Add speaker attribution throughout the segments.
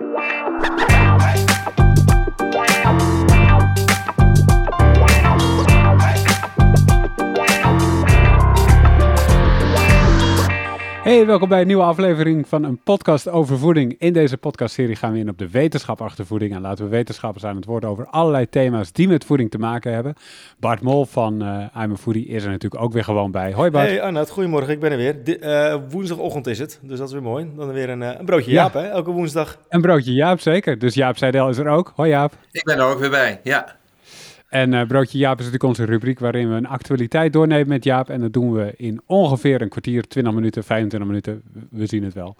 Speaker 1: Wow. Hey, welkom bij een nieuwe aflevering van een podcast over voeding. In deze podcastserie gaan we in op de wetenschap achter voeding en laten we wetenschappers aan het woord over allerlei thema's die met voeding te maken hebben. Bart Mol van uh, I'm a Foodie is er natuurlijk ook weer gewoon bij. Hoi Bart.
Speaker 2: Hey Arnoud, goedemorgen, ik ben er weer. De, uh, woensdagochtend is het, dus dat is weer mooi. Dan weer een, uh, een broodje Jaap, hè, elke woensdag.
Speaker 1: Een broodje Jaap, zeker. Dus Jaap Seidel is er ook. Hoi Jaap.
Speaker 3: Ik ben er ook weer bij, ja.
Speaker 1: En uh, Broodje Jaap is natuurlijk onze rubriek waarin we een actualiteit doornemen met Jaap. En dat doen we in ongeveer een kwartier, 20 minuten, 25 minuten. We zien het wel.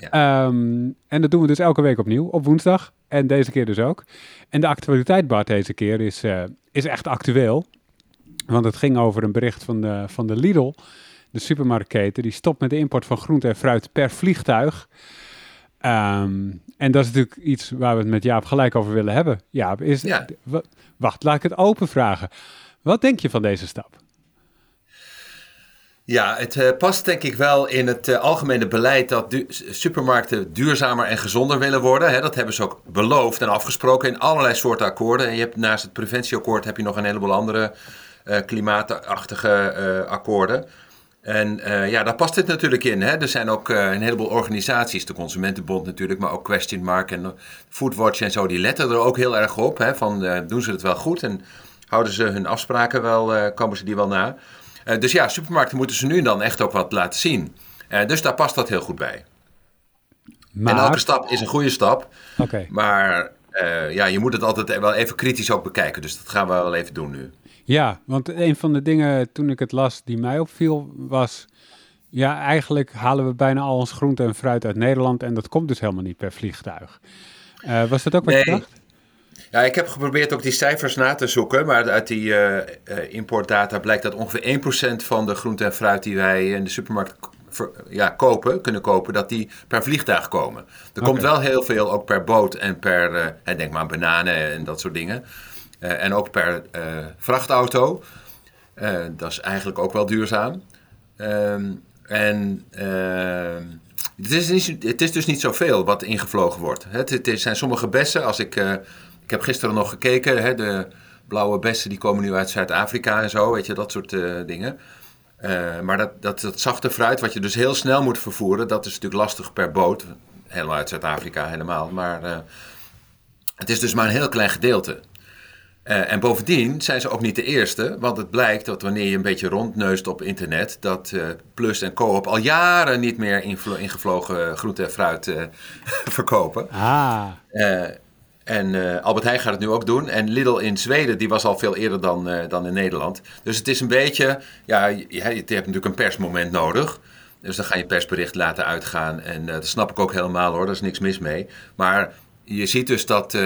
Speaker 1: Ja. Um, en dat doen we dus elke week opnieuw, op woensdag. En deze keer dus ook. En de actualiteit, Bart, deze keer is, uh, is echt actueel. Want het ging over een bericht van de, van de Lidl, de supermarktketen. Die stopt met de import van groente en fruit per vliegtuig. Um, en dat is natuurlijk iets waar we het met Jaap gelijk over willen hebben. Jaap, is, ja. wacht, laat ik het open vragen. Wat denk je van deze stap?
Speaker 3: Ja, het uh, past denk ik wel in het uh, algemene beleid dat du supermarkten duurzamer en gezonder willen worden. Hè, dat hebben ze ook beloofd en afgesproken in allerlei soorten akkoorden. En je hebt naast het preventieakkoord heb je nog een heleboel andere uh, klimaatachtige akkoorden. En uh, ja, daar past dit natuurlijk in. Hè? Er zijn ook uh, een heleboel organisaties, de Consumentenbond natuurlijk, maar ook Question Mark en Foodwatch en zo, die letten er ook heel erg op. Hè? Van uh, doen ze het wel goed en houden ze hun afspraken wel, komen ze die wel na. dus ja, supermarkten moeten ze nu dan echt ook wat laten zien. dus daar past dat heel goed bij. Maar... En elke stap is een goede stap.
Speaker 1: Okay.
Speaker 3: Maar ja, je moet het altijd wel even kritisch ook bekijken. Dus dat gaan we wel even doen nu.
Speaker 1: Ja, want een van de dingen toen ik het las die mij opviel was... Ja, eigenlijk halen we bijna al ons groente en fruit uit Nederland... en dat komt dus helemaal niet per vliegtuig. Uh, was dat ook wat nee. je dacht?
Speaker 3: Ja, ik heb geprobeerd ook die cijfers na te zoeken, maar uit die uh, uh, importdata blijkt dat ongeveer 1% van de groente en fruit die wij in de supermarkt ja, kopen, kunnen kopen, dat die per vliegtuig komen. Er okay. komt wel heel veel ook per boot en per, uh, denk maar aan bananen en dat soort dingen. Uh, en ook per uh, vrachtauto. Uh, dat is eigenlijk ook wel duurzaam. Um, en ehm, het, is niet, het is dus niet zoveel wat ingevlogen wordt. Het, het zijn sommige bessen, als ik, ik heb gisteren nog gekeken, hè, de blauwe bessen die komen nu uit Zuid-Afrika en zo, weet je, dat soort dingen. maar dat, dat, dat zachte fruit, wat je dus heel snel moet vervoeren, dat is natuurlijk lastig per boot. Helemaal uit Zuid-Afrika, helemaal. Maar het is dus maar een heel klein gedeelte. Uh, en bovendien zijn ze ook niet de eerste, want het blijkt dat wanneer je een beetje rondneust op internet, dat uh, Plus en Coop al jaren niet meer ingevlogen groente en fruit uh, verkopen.
Speaker 1: Ah.
Speaker 3: en Albert Heijn gaat het nu ook doen. En Lidl in Zweden, die was al veel eerder dan, dan in Nederland. Dus het is een beetje, ja, je, je hebt natuurlijk een persmoment nodig. Dus dan ga je persbericht laten uitgaan. En dat snap ik ook helemaal hoor, daar is niks mis mee. Maar je ziet dus dat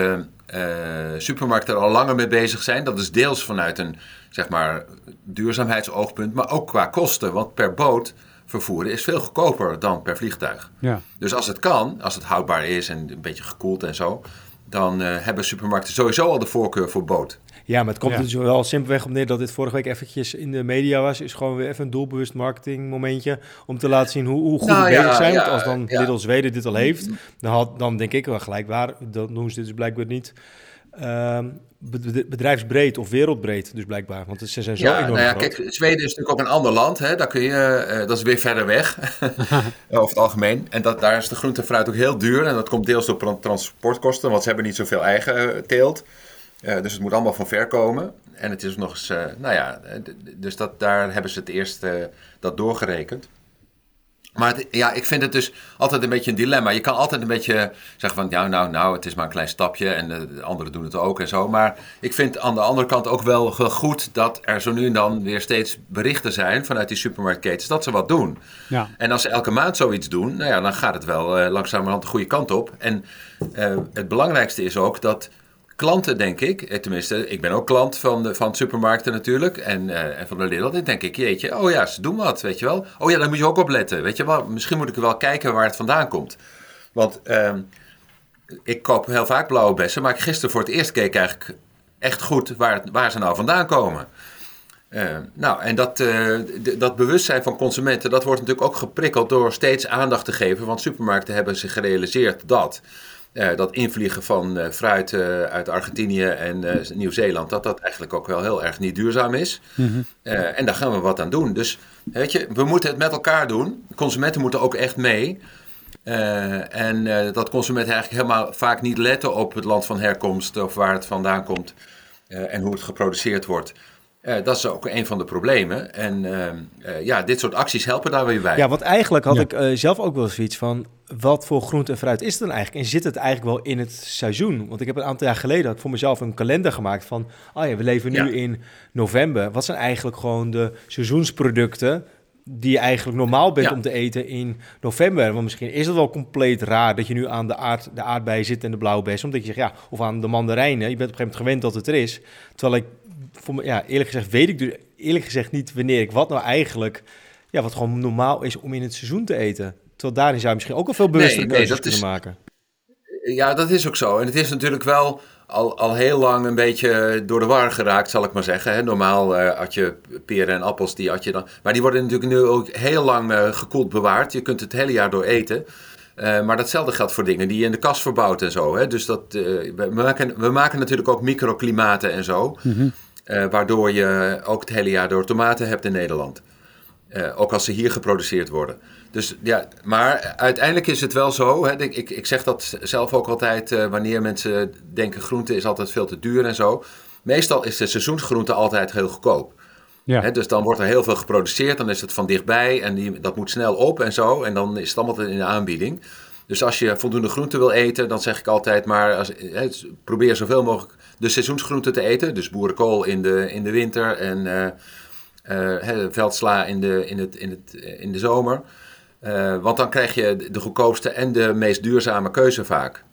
Speaker 3: uh, supermarkten er al langer mee bezig zijn. Dat is deels vanuit een zeg maar, duurzaamheidsoogpunt, maar ook qua kosten. Want per boot vervoeren is veel goedkoper dan per vliegtuig.
Speaker 1: Ja.
Speaker 3: Dus als het kan, als het houdbaar is en een beetje gekoeld en zo, dan uh, hebben supermarkten sowieso al de voorkeur voor boot.
Speaker 2: Ja, maar het komt ja. dus wel simpelweg op neer dat dit vorige week eventjes in de media was. Is gewoon weer even een doelbewust marketing momentje om te laten zien hoe, hoe goed nou, we bezig zijn. Ja, Want als dan ja. Lidl Zweden dit al heeft, dan, had, dan denk ik wel gelijk waar. Dat doen ze dit dus blijkbaar niet. Uh, bedrijfsbreed of wereldbreed dus blijkbaar. Want ze zijn zo
Speaker 3: ja,
Speaker 2: enorm
Speaker 3: nou ja,
Speaker 2: groot.
Speaker 3: Kijk, Zweden is natuurlijk ook een ander land. Hè? Daar kun je, uh, dat is weer verder weg, over het algemeen. En dat, daar is de groente en fruit ook heel duur. En dat komt deels door transportkosten, want ze hebben niet zoveel eigen uh, teelt. Uh, dus het moet allemaal van ver komen. En het is nog eens, uh, nou ja, dus dat, daar hebben ze het eerst uh, dat doorgerekend. Maar het, ja, ik vind het dus altijd een beetje een dilemma. Je kan altijd een beetje zeggen van, ja, nou, nou, het is maar een klein stapje en de anderen doen het ook en zo. Maar ik vind aan de andere kant ook wel goed dat er zo nu en dan weer steeds berichten zijn vanuit die supermarktketens dat ze wat doen.
Speaker 1: Ja.
Speaker 3: En als ze elke maand zoiets doen, nou ja, dan gaat het wel langzamerhand de goede kant op. En het belangrijkste is ook dat klanten, denk ik, tenminste, ik ben ook klant van, de, van supermarkten natuurlijk en, uh, en van de Lidl. Denk ik, jeetje, oh ja, ze doen wat, weet je wel. Oh ja, daar moet je ook op letten, weet je wel. Misschien moet ik wel kijken waar het vandaan komt. Want uh, ik koop heel vaak blauwe bessen, maar ik gisteren voor het eerst keek eigenlijk echt goed waar, waar ze nou vandaan komen. Uh, nou, en dat, dat bewustzijn van consumenten, dat wordt natuurlijk ook geprikkeld door steeds aandacht te geven. Want supermarkten hebben zich gerealiseerd dat dat invliegen van fruit uit Argentinië en Nieuw-Zeeland, dat dat eigenlijk ook wel heel erg niet duurzaam is. Mhm. en daar gaan we wat aan doen. Dus weet je, we moeten het met elkaar doen. Consumenten moeten ook echt mee. en dat consumenten eigenlijk helemaal vaak niet letten op het land van herkomst of waar het vandaan komt en hoe het geproduceerd wordt. Uh, dat is ook een van de problemen. En uh, ja, dit soort acties helpen daar weer bij.
Speaker 2: Ja, want eigenlijk had ik uh, zelf ook wel zoiets van... wat voor groente en fruit is het dan eigenlijk? En zit het eigenlijk wel in het seizoen? Want ik heb een aantal jaar geleden ik voor mezelf een kalender gemaakt van... oh ja, we leven nu in november. Wat zijn eigenlijk gewoon de seizoensproducten... die je eigenlijk normaal bent om te eten in november? Want misschien is het wel compleet raar... dat je nu aan de, aard, de aardbei zit en de blauwbes... omdat je zegt, ja, of aan de mandarijnen. Je bent op een gegeven moment gewend dat het er is. Terwijl ik voor me, ja, eerlijk gezegd weet ik dus eerlijk gezegd niet wanneer ik wat nou eigenlijk, ja, wat gewoon normaal is om in het seizoen te eten. Terwijl daarin zou je misschien ook al veel bewuster nee, nee, dat kunnen is, maken.
Speaker 3: Ja, dat is ook zo. En het is natuurlijk wel al, al heel lang een beetje door de war geraakt, zal ik maar zeggen. Hè. Normaal uh, had je peren en appels, die had je dan. Maar die worden natuurlijk nu ook heel lang uh, gekoeld bewaard. Je kunt het hele jaar door eten. Uh, maar datzelfde geldt voor dingen die je in de kast verbouwt en zo. Hè. Dus dat, we, maken, we maken natuurlijk ook microklimaten en zo. Mm uh, waardoor je ook het hele jaar door tomaten hebt in Nederland. Uh, ook als ze hier geproduceerd worden. Dus ja, maar uiteindelijk is het wel zo. Hè, ik, ik, zeg dat zelf ook altijd uh, wanneer mensen denken groente is altijd veel te duur en zo. Meestal is de seizoensgroente altijd heel goedkoop. Ja. Hè, dus dan wordt er heel veel geproduceerd, dan is het van dichtbij en die, dat moet snel op en zo. En dan is het allemaal in de aanbieding. Dus als je voldoende groente wil eten, dan zeg ik altijd maar als, probeer zoveel mogelijk de seizoensgroenten te eten. Dus boerenkool in de, in de winter en uh, veldsla in de, in het, in het, in de zomer. Uh, want dan krijg je de goedkoopste en de meest duurzame keuze vaak.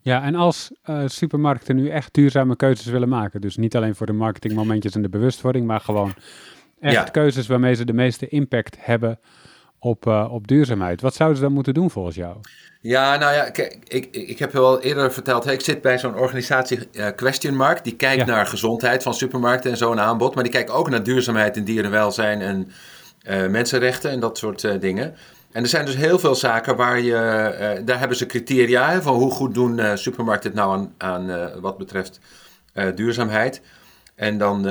Speaker 1: Ja, en als uh, supermarkten nu echt duurzame keuzes willen maken, dus niet alleen voor de marketingmomentjes en de bewustwording, maar gewoon echt keuzes waarmee ze de meeste impact hebben op, uh, op duurzaamheid. Wat zouden ze dan moeten doen volgens jou?
Speaker 3: Ja, nou ja, kijk, ik, ik heb je al eerder verteld, ik zit bij zo'n organisatie uh, Question Mark. Die kijkt naar gezondheid van supermarkten en zo'n aanbod. Maar die kijkt ook naar duurzaamheid en dierenwelzijn en uh, mensenrechten en dat soort dingen. En er zijn dus heel veel zaken waar je, daar hebben ze criteria van hoe goed doen supermarkten het nou aan, aan wat betreft duurzaamheid. En dan,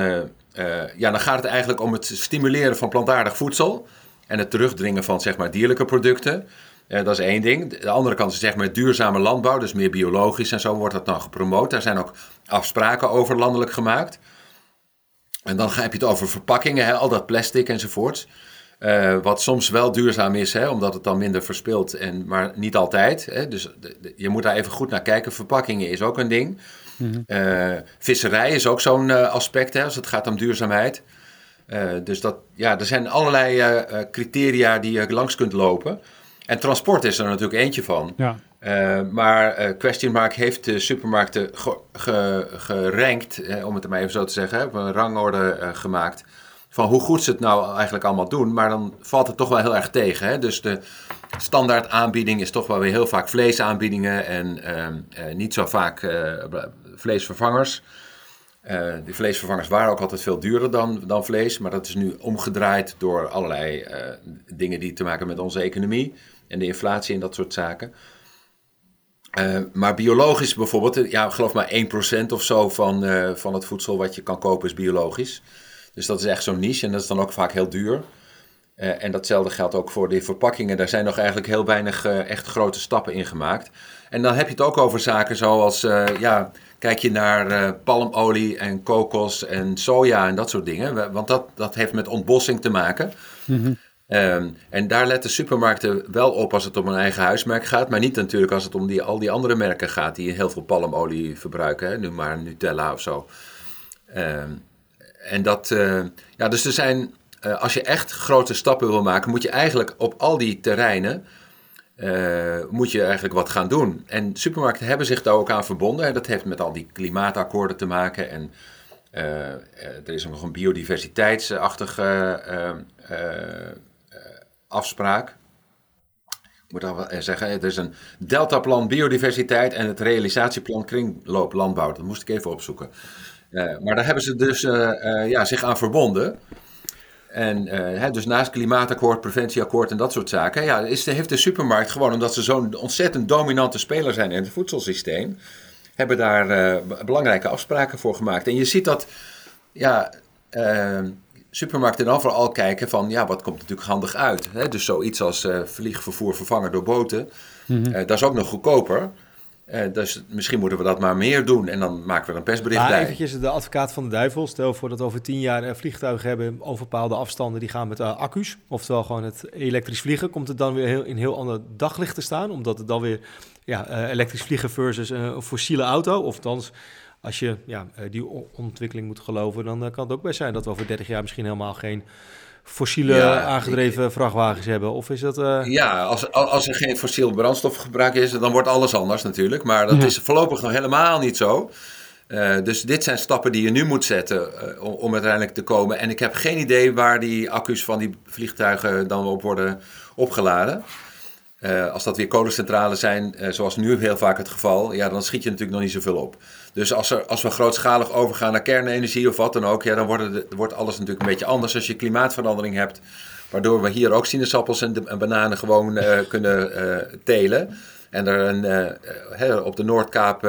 Speaker 3: ja, dan gaat het eigenlijk om het stimuleren van plantaardig voedsel en het terugdringen van zeg maar, dierlijke producten. Uh, dat is één ding. De andere kant is zeg maar duurzame landbouw, dus meer biologisch en zo wordt dat dan gepromoot. Daar zijn ook afspraken over landelijk gemaakt. En dan heb je het over verpakkingen, hè, al dat plastic enzovoorts. Uh, wat soms wel duurzaam is, hè, omdat het dan minder verspilt, en, maar niet altijd. Hè. Dus je moet daar even goed naar kijken. Verpakkingen is ook een ding. Mm visserij is ook zo'n aspect, hè, als het gaat om duurzaamheid. Dus dat, ja, er zijn allerlei criteria die je langs kunt lopen. En transport is er natuurlijk eentje van. Ja. Uh, maar Question Mark heeft de supermarkten gerankt, om het maar even zo te zeggen, op een rangorde gemaakt. Van hoe goed ze het nou eigenlijk allemaal doen. Maar dan valt het toch wel heel erg tegen. Hè? Dus de standaard aanbieding is toch wel weer heel vaak vleesaanbiedingen en ehm, niet zo vaak vleesvervangers. Die vleesvervangers waren ook altijd veel duurder dan, dan vlees. Maar dat is nu omgedraaid door allerlei dingen die te maken met onze economie en de inflatie en dat soort zaken. Uh, maar biologisch bijvoorbeeld, eh, ja, geloof maar 1% of zo van, uh, van het voedsel wat je kan kopen is biologisch. Dus dat is echt zo'n niche en dat is dan ook vaak heel duur. Uh, en datzelfde geldt ook voor de verpakkingen. Daar zijn nog eigenlijk heel weinig echt grote stappen in gemaakt. En dan heb je het ook over zaken zoals, ja, kijk je naar palmolie en kokos en soja en dat soort dingen. Want dat, dat heeft met ontbossing te maken. Mm Um, en daar letten supermarkten wel op als het om een eigen huismerk gaat, maar niet natuurlijk als het om die, al die andere merken gaat die heel veel palmolie verbruiken, hè, nu maar Nutella of zo. Um, en dat, uh, ja, dus er zijn, uh, als je echt grote stappen wil maken, moet je eigenlijk op al die terreinen, uh, moet je eigenlijk wat gaan doen. En supermarkten hebben zich daar ook aan verbonden. En dat heeft met al die klimaatakkoorden te maken. En er is ook nog een biodiversiteitsachtige afspraak. Ik moet al zeggen, het is een deltaplan biodiversiteit en het realisatieplan kringlooplandbouw. Dat moest ik even opzoeken. Maar daar hebben ze dus ja, zich aan verbonden. En hè, dus naast klimaatakkoord, preventieakkoord en dat soort zaken, ja, is de, heeft de supermarkt gewoon, omdat ze zo'n ontzettend dominante speler zijn in het voedselsysteem, hebben daar belangrijke afspraken voor gemaakt. En je ziet dat, ja, supermarkten dan vooral kijken van, ja, wat komt natuurlijk handig uit. Hè? Dus zoiets als vliegvervoer vervangen door boten, mhm. dat is ook nog goedkoper. Uh, dus misschien moeten we dat maar meer doen en dan maken we een persbericht maar bij.
Speaker 2: eventjes de advocaat van de duivel. Stel voor dat we over tien jaar vliegtuigen hebben over bepaalde afstanden die gaan met uh, accu's. Oftewel gewoon het elektrisch vliegen. Komt het dan weer heel, in heel ander daglicht te staan? Omdat het dan weer ja, uh, elektrisch vliegen versus een fossiele auto. Of althans, als je ja, die ontwikkeling moet geloven, dan kan het ook best zijn dat we over 30 jaar misschien helemaal geen fossiele aangedreven vrachtwagens hebben? Of is dat... Uh...
Speaker 3: Ja, als, als er geen fossiel brandstofgebruik is, dan wordt alles anders natuurlijk. Maar dat is voorlopig nog helemaal niet zo. Uh, dus dit zijn stappen die je nu moet zetten uh, om, om, uiteindelijk te komen. En ik heb geen idee waar die accu's van die vliegtuigen dan op worden opgeladen. Uh, als dat weer kolencentrales zijn, zoals nu heel vaak het geval, ja, dan schiet je natuurlijk nog niet zoveel op. Dus als, er, als we grootschalig overgaan naar kernenergie of wat dan ook, ja, dan wordt, wordt alles natuurlijk een beetje anders als je klimaatverandering hebt. Waardoor we hier ook sinaasappels en, en bananen gewoon uh, kunnen telen. En er een, op de Noordkaap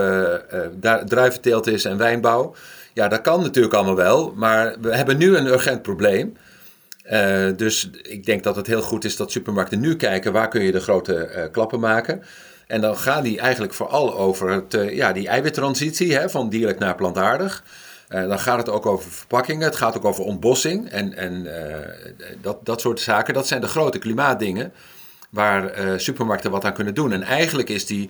Speaker 3: druiventeelt is en wijnbouw. Ja, dat kan natuurlijk allemaal wel. Maar we hebben nu een urgent probleem. Dus ik denk dat het heel goed is dat supermarkten nu kijken waar kun je de grote klappen maken. En dan gaan die eigenlijk vooral over het, uh, ja, die eiwittransitie hè, van dierlijk naar plantaardig. Uh, dan gaat het ook over verpakkingen, het gaat ook over ontbossing en, en uh, dat, dat soort zaken. Dat zijn de grote klimaatdingen waar supermarkten wat aan kunnen doen. En eigenlijk is die,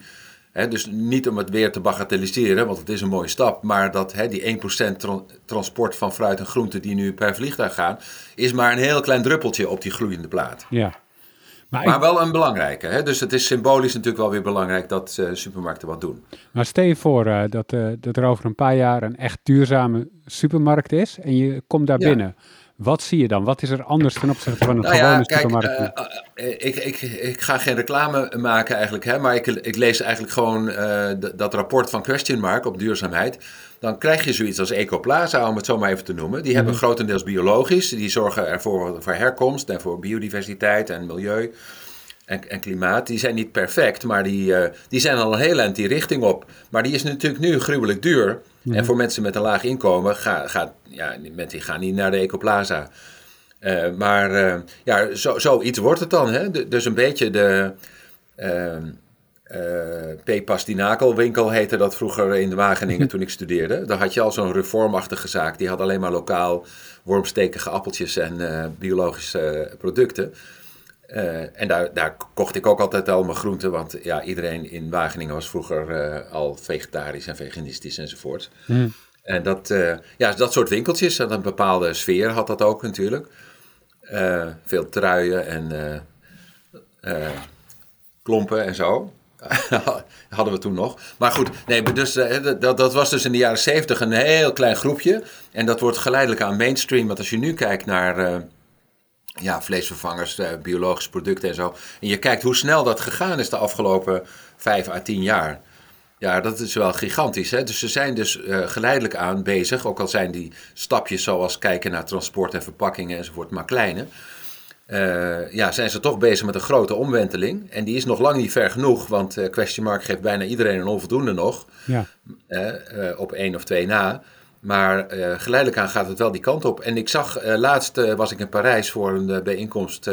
Speaker 3: dus niet om het weer te bagatelliseren, want het is een mooie stap, maar dat die 1% tra transport van fruit en groenten die nu per vliegtuig gaan, is maar een heel klein druppeltje op die gloeiende plaat.
Speaker 1: Ja.
Speaker 3: Maar, wel een belangrijke. Dus het is symbolisch natuurlijk wel weer belangrijk dat uh, supermarkten wat doen.
Speaker 1: Maar stel je voor uh, dat, uh, dat er over een paar jaar een echt duurzame supermarkt is en je komt daar binnen. Wat zie je dan? Wat is er anders ten opzichte van een nou gewone ja, kijk, supermarkt?
Speaker 3: ik, ik, ik ga geen reclame maken eigenlijk, hè, maar ik, ik lees eigenlijk gewoon dat rapport van Question Mark op duurzaamheid dan krijg je zoiets als Ecoplaza, om het zo maar even te noemen. Die hebben mhm. grotendeels biologisch. Die zorgen ervoor voor herkomst en voor biodiversiteit en milieu en, en klimaat. Die zijn niet perfect, maar die, uh, die zijn al een heel eind die richting op. Maar die is natuurlijk nu gruwelijk duur. En voor mensen met een laag inkomen, ga, ga, ja, mensen die gaan niet naar de Ecoplaza. Uh, maar uh, ja, zo, zoiets wordt het dan. Hè? dus een beetje de uh, P. Pastinakelwinkel heette dat vroeger in de Wageningen toen ik studeerde. Daar had je al zo'n reformachtige zaak. Die had alleen maar lokaal wormstekige appeltjes en biologische producten. Uh, en daar, daar, kocht ik ook altijd al mijn groenten, want ja, iedereen in Wageningen was vroeger al vegetarisch en veganistisch enzovoort. Mm. En dat, ja, dat soort winkeltjes, en een bepaalde sfeer had dat ook natuurlijk. veel truien en klompen en zo. hadden we toen nog. Maar goed, nee, dus, dat, dat was dus in de jaren zeventig een heel klein groepje. En dat wordt geleidelijk aan mainstream. Want als je nu kijkt naar ja, vleesvervangers, uh, biologische producten en zo. En je kijkt hoe snel dat gegaan is de afgelopen vijf à tien jaar. Ja, dat is wel gigantisch. Hè? Dus ze zijn dus geleidelijk aan bezig. Ook al zijn die stapjes zoals kijken naar transport en verpakkingen enzovoort maar kleine. Uh, ja, zijn ze toch bezig met een grote omwenteling. En die is nog lang niet ver genoeg, want uh, Question Mark geeft bijna iedereen een onvoldoende nog. Ja. Op één of twee na. Maar geleidelijk aan gaat het wel die kant op. En ik zag, laatst was ik in Parijs voor een bijeenkomst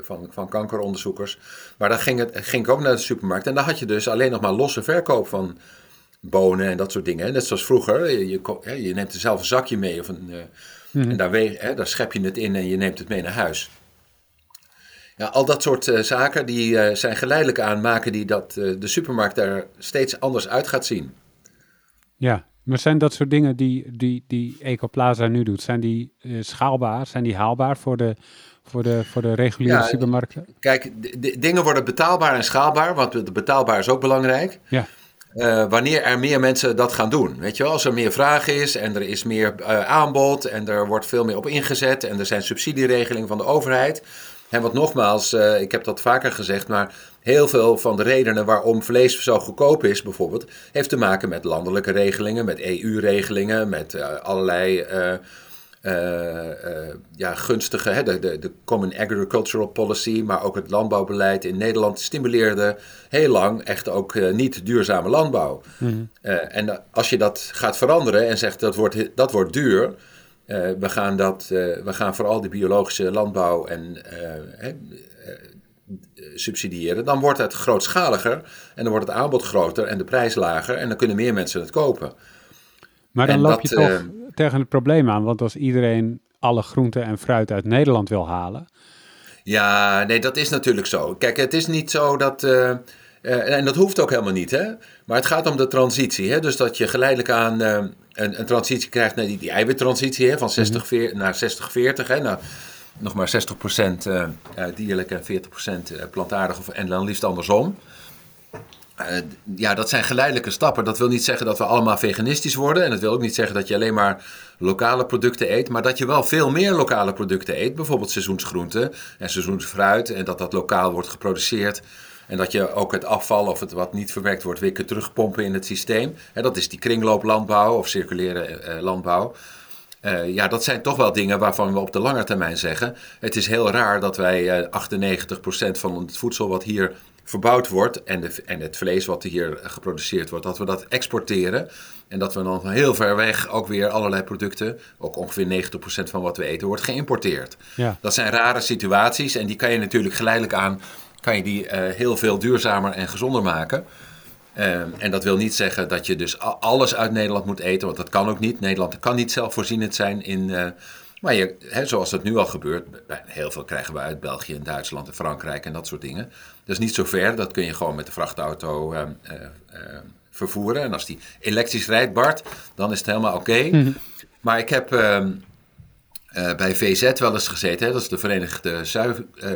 Speaker 3: van, van kankeronderzoekers. Maar dan ging, het, ging ik ook naar de supermarkt. En dan had je dus alleen nog maar losse verkoop van bonen en dat soort dingen. Net zoals vroeger. Je, je, je neemt er zelf een zakje mee of een Mhm. En daar, weeg, hè, daar schep je het in en je neemt het mee naar huis. Ja, al dat soort zaken die zijn geleidelijk aan maken die dat de supermarkt er steeds anders uit gaat zien.
Speaker 1: Ja, maar zijn dat soort dingen die, die, die Ecoplaza nu doet, zijn die schaalbaar, zijn die haalbaar voor de, voor de, voor de reguliere ja, supermarkten?
Speaker 3: Kijk, dingen worden betaalbaar en schaalbaar, want betaalbaar is ook belangrijk. Ja. Uh, wanneer er meer mensen dat gaan doen. Weet je wel, als er meer vraag is en er is meer uh, aanbod en er wordt veel meer op ingezet en er zijn subsidieregelingen van de overheid. En wat nogmaals, ik heb dat vaker gezegd, maar heel veel van de redenen waarom vlees zo goedkoop is, bijvoorbeeld, heeft te maken met landelijke regelingen, met EU-regelingen, met allerlei ja, gunstige, hè, de, de, de Common Agricultural Policy, maar ook het landbouwbeleid in Nederland stimuleerde heel lang echt ook niet duurzame landbouw. Mhm. en als je dat gaat veranderen en zegt dat wordt, dat wordt duur, we, gaan dat, we gaan vooral de biologische landbouw en subsidiëren, dan wordt het grootschaliger en dan wordt het aanbod groter en de prijs lager en dan kunnen meer mensen het kopen.
Speaker 1: Maar dan loop je toch uh, tegen het probleem aan, want als iedereen alle groenten en fruit uit Nederland wil halen.
Speaker 3: Ja, nee, dat is natuurlijk zo. Kijk, het is niet zo dat. Uh, en dat hoeft ook helemaal niet, hè? Maar het gaat om de transitie. Hè? Dus dat je geleidelijk aan een, een, transitie krijgt naar die, die eiwittransitie hè? van 60 mm naar 60-40. Nou, nog maar 60% uh, dierlijk en 40% plantaardig en dan liefst andersom. Uh, ja, dat zijn geleidelijke stappen. Dat wil niet zeggen dat we allemaal veganistisch worden. En dat wil ook niet zeggen dat je alleen maar lokale producten eet. Maar dat je wel veel meer lokale producten eet. Bijvoorbeeld seizoensgroenten en seizoensfruit. En dat dat lokaal wordt geproduceerd. En dat je ook het afval of het wat niet verwerkt wordt weer kunt terugpompen in het systeem. En dat is die kringlooplandbouw of circulaire uh, landbouw. Uh, ja, dat zijn toch wel dingen waarvan we op de lange termijn zeggen. Het is heel raar dat wij uh, 98% van het voedsel wat hier verbouwd wordt en, de, en het vlees wat hier geproduceerd wordt, dat we dat exporteren. En dat we dan van heel ver weg ook weer allerlei producten, ook ongeveer 90% van wat we eten, wordt geïmporteerd. Ja. Dat zijn rare situaties en die kan je natuurlijk geleidelijk aan, kan je die uh, heel veel duurzamer en gezonder maken. Uh, en dat wil niet zeggen dat je dus alles uit Nederland moet eten, want dat kan ook niet. Nederland kan niet zelfvoorzienend zijn in. Uh, maar je, hè, zoals het nu al gebeurt, heel veel krijgen we uit België en Duitsland en Frankrijk en dat soort dingen. Dat is niet zo ver, dat kun je gewoon met de vrachtauto uh, vervoeren. En als die elektrisch rijdt, Bart, dan is het helemaal oké. Mhm. Maar ik heb ehm, bij VZ wel eens gezeten, hè, dat is de Verenigde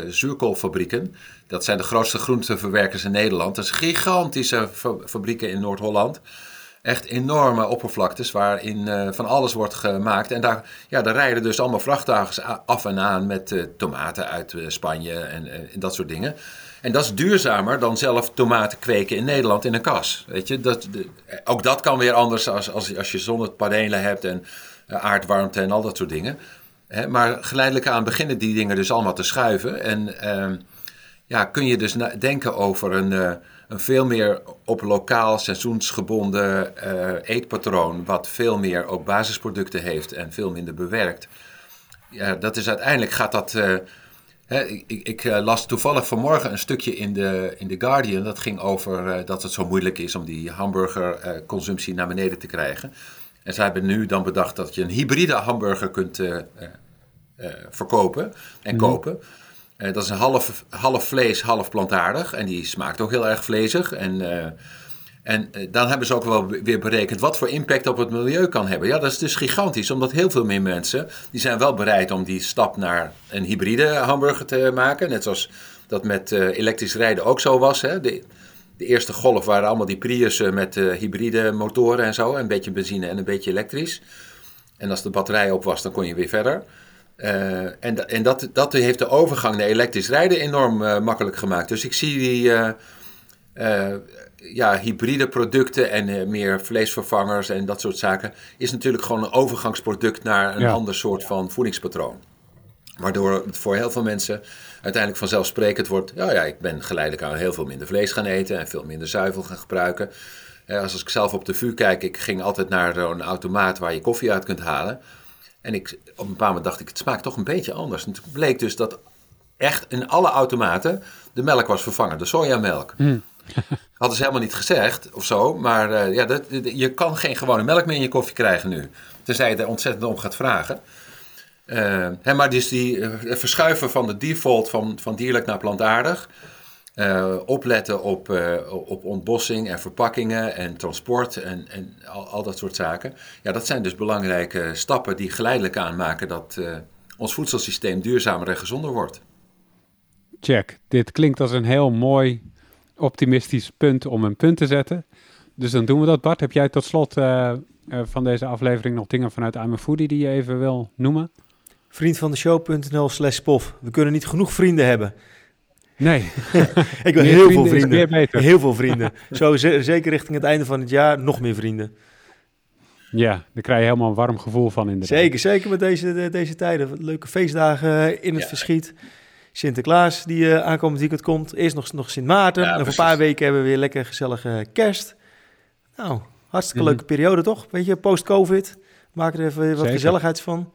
Speaker 3: Zuurkoolfabrieken. Dat zijn de grootste groenteverwerkers in Nederland. Dat zijn gigantische fabrieken in Noord-Holland. Echt enorme oppervlaktes waarin uh, van alles wordt gemaakt. En daar, ja, daar rijden dus allemaal vrachtwagens af en aan met tomaten uit Spanje en, en, dat soort dingen. En dat is duurzamer dan zelf tomaten kweken in Nederland in een kas. Weet je, dat, ook dat kan weer anders als, als, als je zonnepanelen hebt en aardwarmte en al dat soort dingen. Maar geleidelijk aan beginnen die dingen dus allemaal te schuiven. En ehm, ja, kun je dus denken over een, uh, een veel meer op lokaal seizoensgebonden uh, eetpatroon, wat veel meer ook basisproducten heeft en veel minder bewerkt. Ja, dat is uiteindelijk gaat dat. Hè, ik, ik las toevallig vanmorgen een stukje in de, in The Guardian. Dat ging over dat het zo moeilijk is om die hamburgerconsumptie naar beneden te krijgen. En zij hebben nu dan bedacht dat je een hybride hamburger kunt verkopen en mhm. kopen. Uh, dat is een half, half vlees, half plantaardig. En die smaakt ook heel erg vlezig. En, en dan hebben ze ook wel weer berekend wat voor impact op het milieu kan hebben. Ja, dat is dus gigantisch. Omdat heel veel meer mensen, die zijn wel bereid om die stap naar een hybride hamburger te maken. Net zoals dat met elektrisch rijden ook zo was. Hè? De, de eerste golf waren allemaal die Priussen met hybride motoren en zo. Een beetje benzine en een beetje elektrisch. En als de batterij op was, dan kon je weer verder. Uh, en en dat, dat heeft de overgang naar elektrisch rijden enorm uh, makkelijk gemaakt. Dus ik zie die uh, ja, hybride producten en meer vleesvervangers en dat soort zaken... is natuurlijk gewoon een overgangsproduct naar een ander soort van voedingspatroon. Waardoor het voor heel veel mensen uiteindelijk vanzelfsprekend wordt... ja, ja, ik ben geleidelijk aan heel veel minder vlees gaan eten en veel minder zuivel gaan gebruiken. als ik zelf op de vuur kijk, ik ging altijd naar zo'n automaat waar je koffie uit kunt halen... En ik, op een paar moment dacht ik, het smaakt toch een beetje anders. En toen bleek dus dat echt in alle automaten de melk was vervangen, de sojamelk. Mm. Hadden ze helemaal niet gezegd of zo, maar uh, ja, dat, je kan geen gewone melk meer in je koffie krijgen nu. Tenzij je er ontzettend om gaat vragen. Uh, hè, maar dus die uh, verschuiven van de default van, van dierlijk naar plantaardig. Uh, opletten op, op ontbossing en verpakkingen en transport en, en al, al, dat soort zaken. Ja, dat zijn dus belangrijke stappen die geleidelijk aanmaken dat ons voedselsysteem duurzamer en gezonder wordt.
Speaker 1: Check. Dit klinkt als een heel mooi optimistisch punt om een punt te zetten. Dus dan doen we dat. Bart, heb jij tot slot van deze aflevering nog dingen vanuit I'm Foodie die je even wil noemen?
Speaker 2: Vriendvandeshow.nl slash pof. We kunnen niet genoeg vrienden hebben.
Speaker 1: Nee.
Speaker 2: ik wil heel veel vrienden. Heel veel vrienden. Zo zeker richting het einde van het jaar nog meer vrienden.
Speaker 1: Ja, daar krijg je helemaal een warm gevoel van inderdaad.
Speaker 2: Zeker, zeker met deze, deze tijden. Leuke feestdagen in het verschiet. Sinterklaas die uh, aankomend weekend komt. Eerst nog, nog Sint Maarten. en voor een paar weken hebben we weer lekker gezellige kerst. Nou, hartstikke mhm. leuke periode toch? Weet je, post-covid. Maak er even wat gezelligheids van.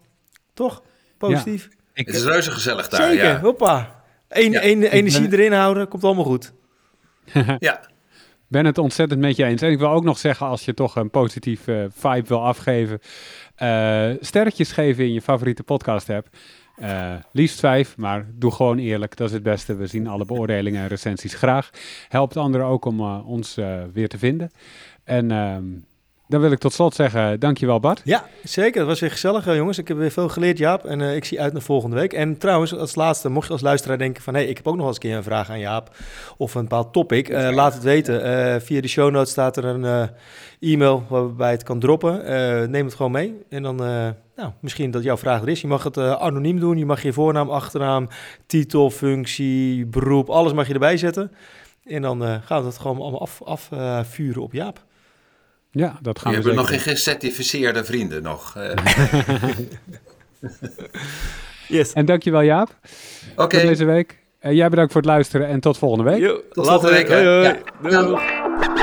Speaker 2: Toch? Positief.
Speaker 3: Ik, het is reuze gezellig daar.
Speaker 2: Zeker, ja. hoppa. Eén, ja. energie erin houden, komt allemaal goed.
Speaker 3: ja.
Speaker 1: Ben het ontzettend met je eens. En ik wil ook nog zeggen, als je toch een positieve uh, vibe wil afgeven, uh, sterretjes geven in je favoriete podcast app. Uh, liefst vijf, maar doe gewoon eerlijk. Dat is het beste. We zien alle beoordelingen en recensies graag. Helpt anderen ook om uh, ons uh, weer te vinden. En ehm, dan wil ik tot slot zeggen, dankjewel Bart.
Speaker 2: Ja, zeker. Het was weer gezellig, eh, jongens. Ik heb weer veel geleerd, Jaap. En uh, ik zie uit naar volgende week. En trouwens, als laatste, mocht je als luisteraar denken van... hé, hey, ik heb ook nog eens een keer een vraag aan Jaap of een bepaald topic. Uh, laat het weten. via de show notes staat er een e-mail waarbij het kan droppen. neem het gewoon mee. En dan, nou, misschien dat jouw vraag er is. Je mag het anoniem doen. Je mag je voornaam, achternaam, titel, functie, beroep... alles mag je erbij zetten. En dan gaan we het gewoon allemaal afvuren af, op Jaap.
Speaker 1: Ja, dat gaan
Speaker 3: je
Speaker 1: we
Speaker 3: hebben nog geen gecertificeerde vrienden nog. Eh.
Speaker 1: yes. En dankjewel Jaap.
Speaker 3: Oké.
Speaker 1: Deze week. Uh, jij bedankt voor het luisteren en tot volgende week.
Speaker 3: tot volgende week.
Speaker 2: Hoi, hoi. Ja.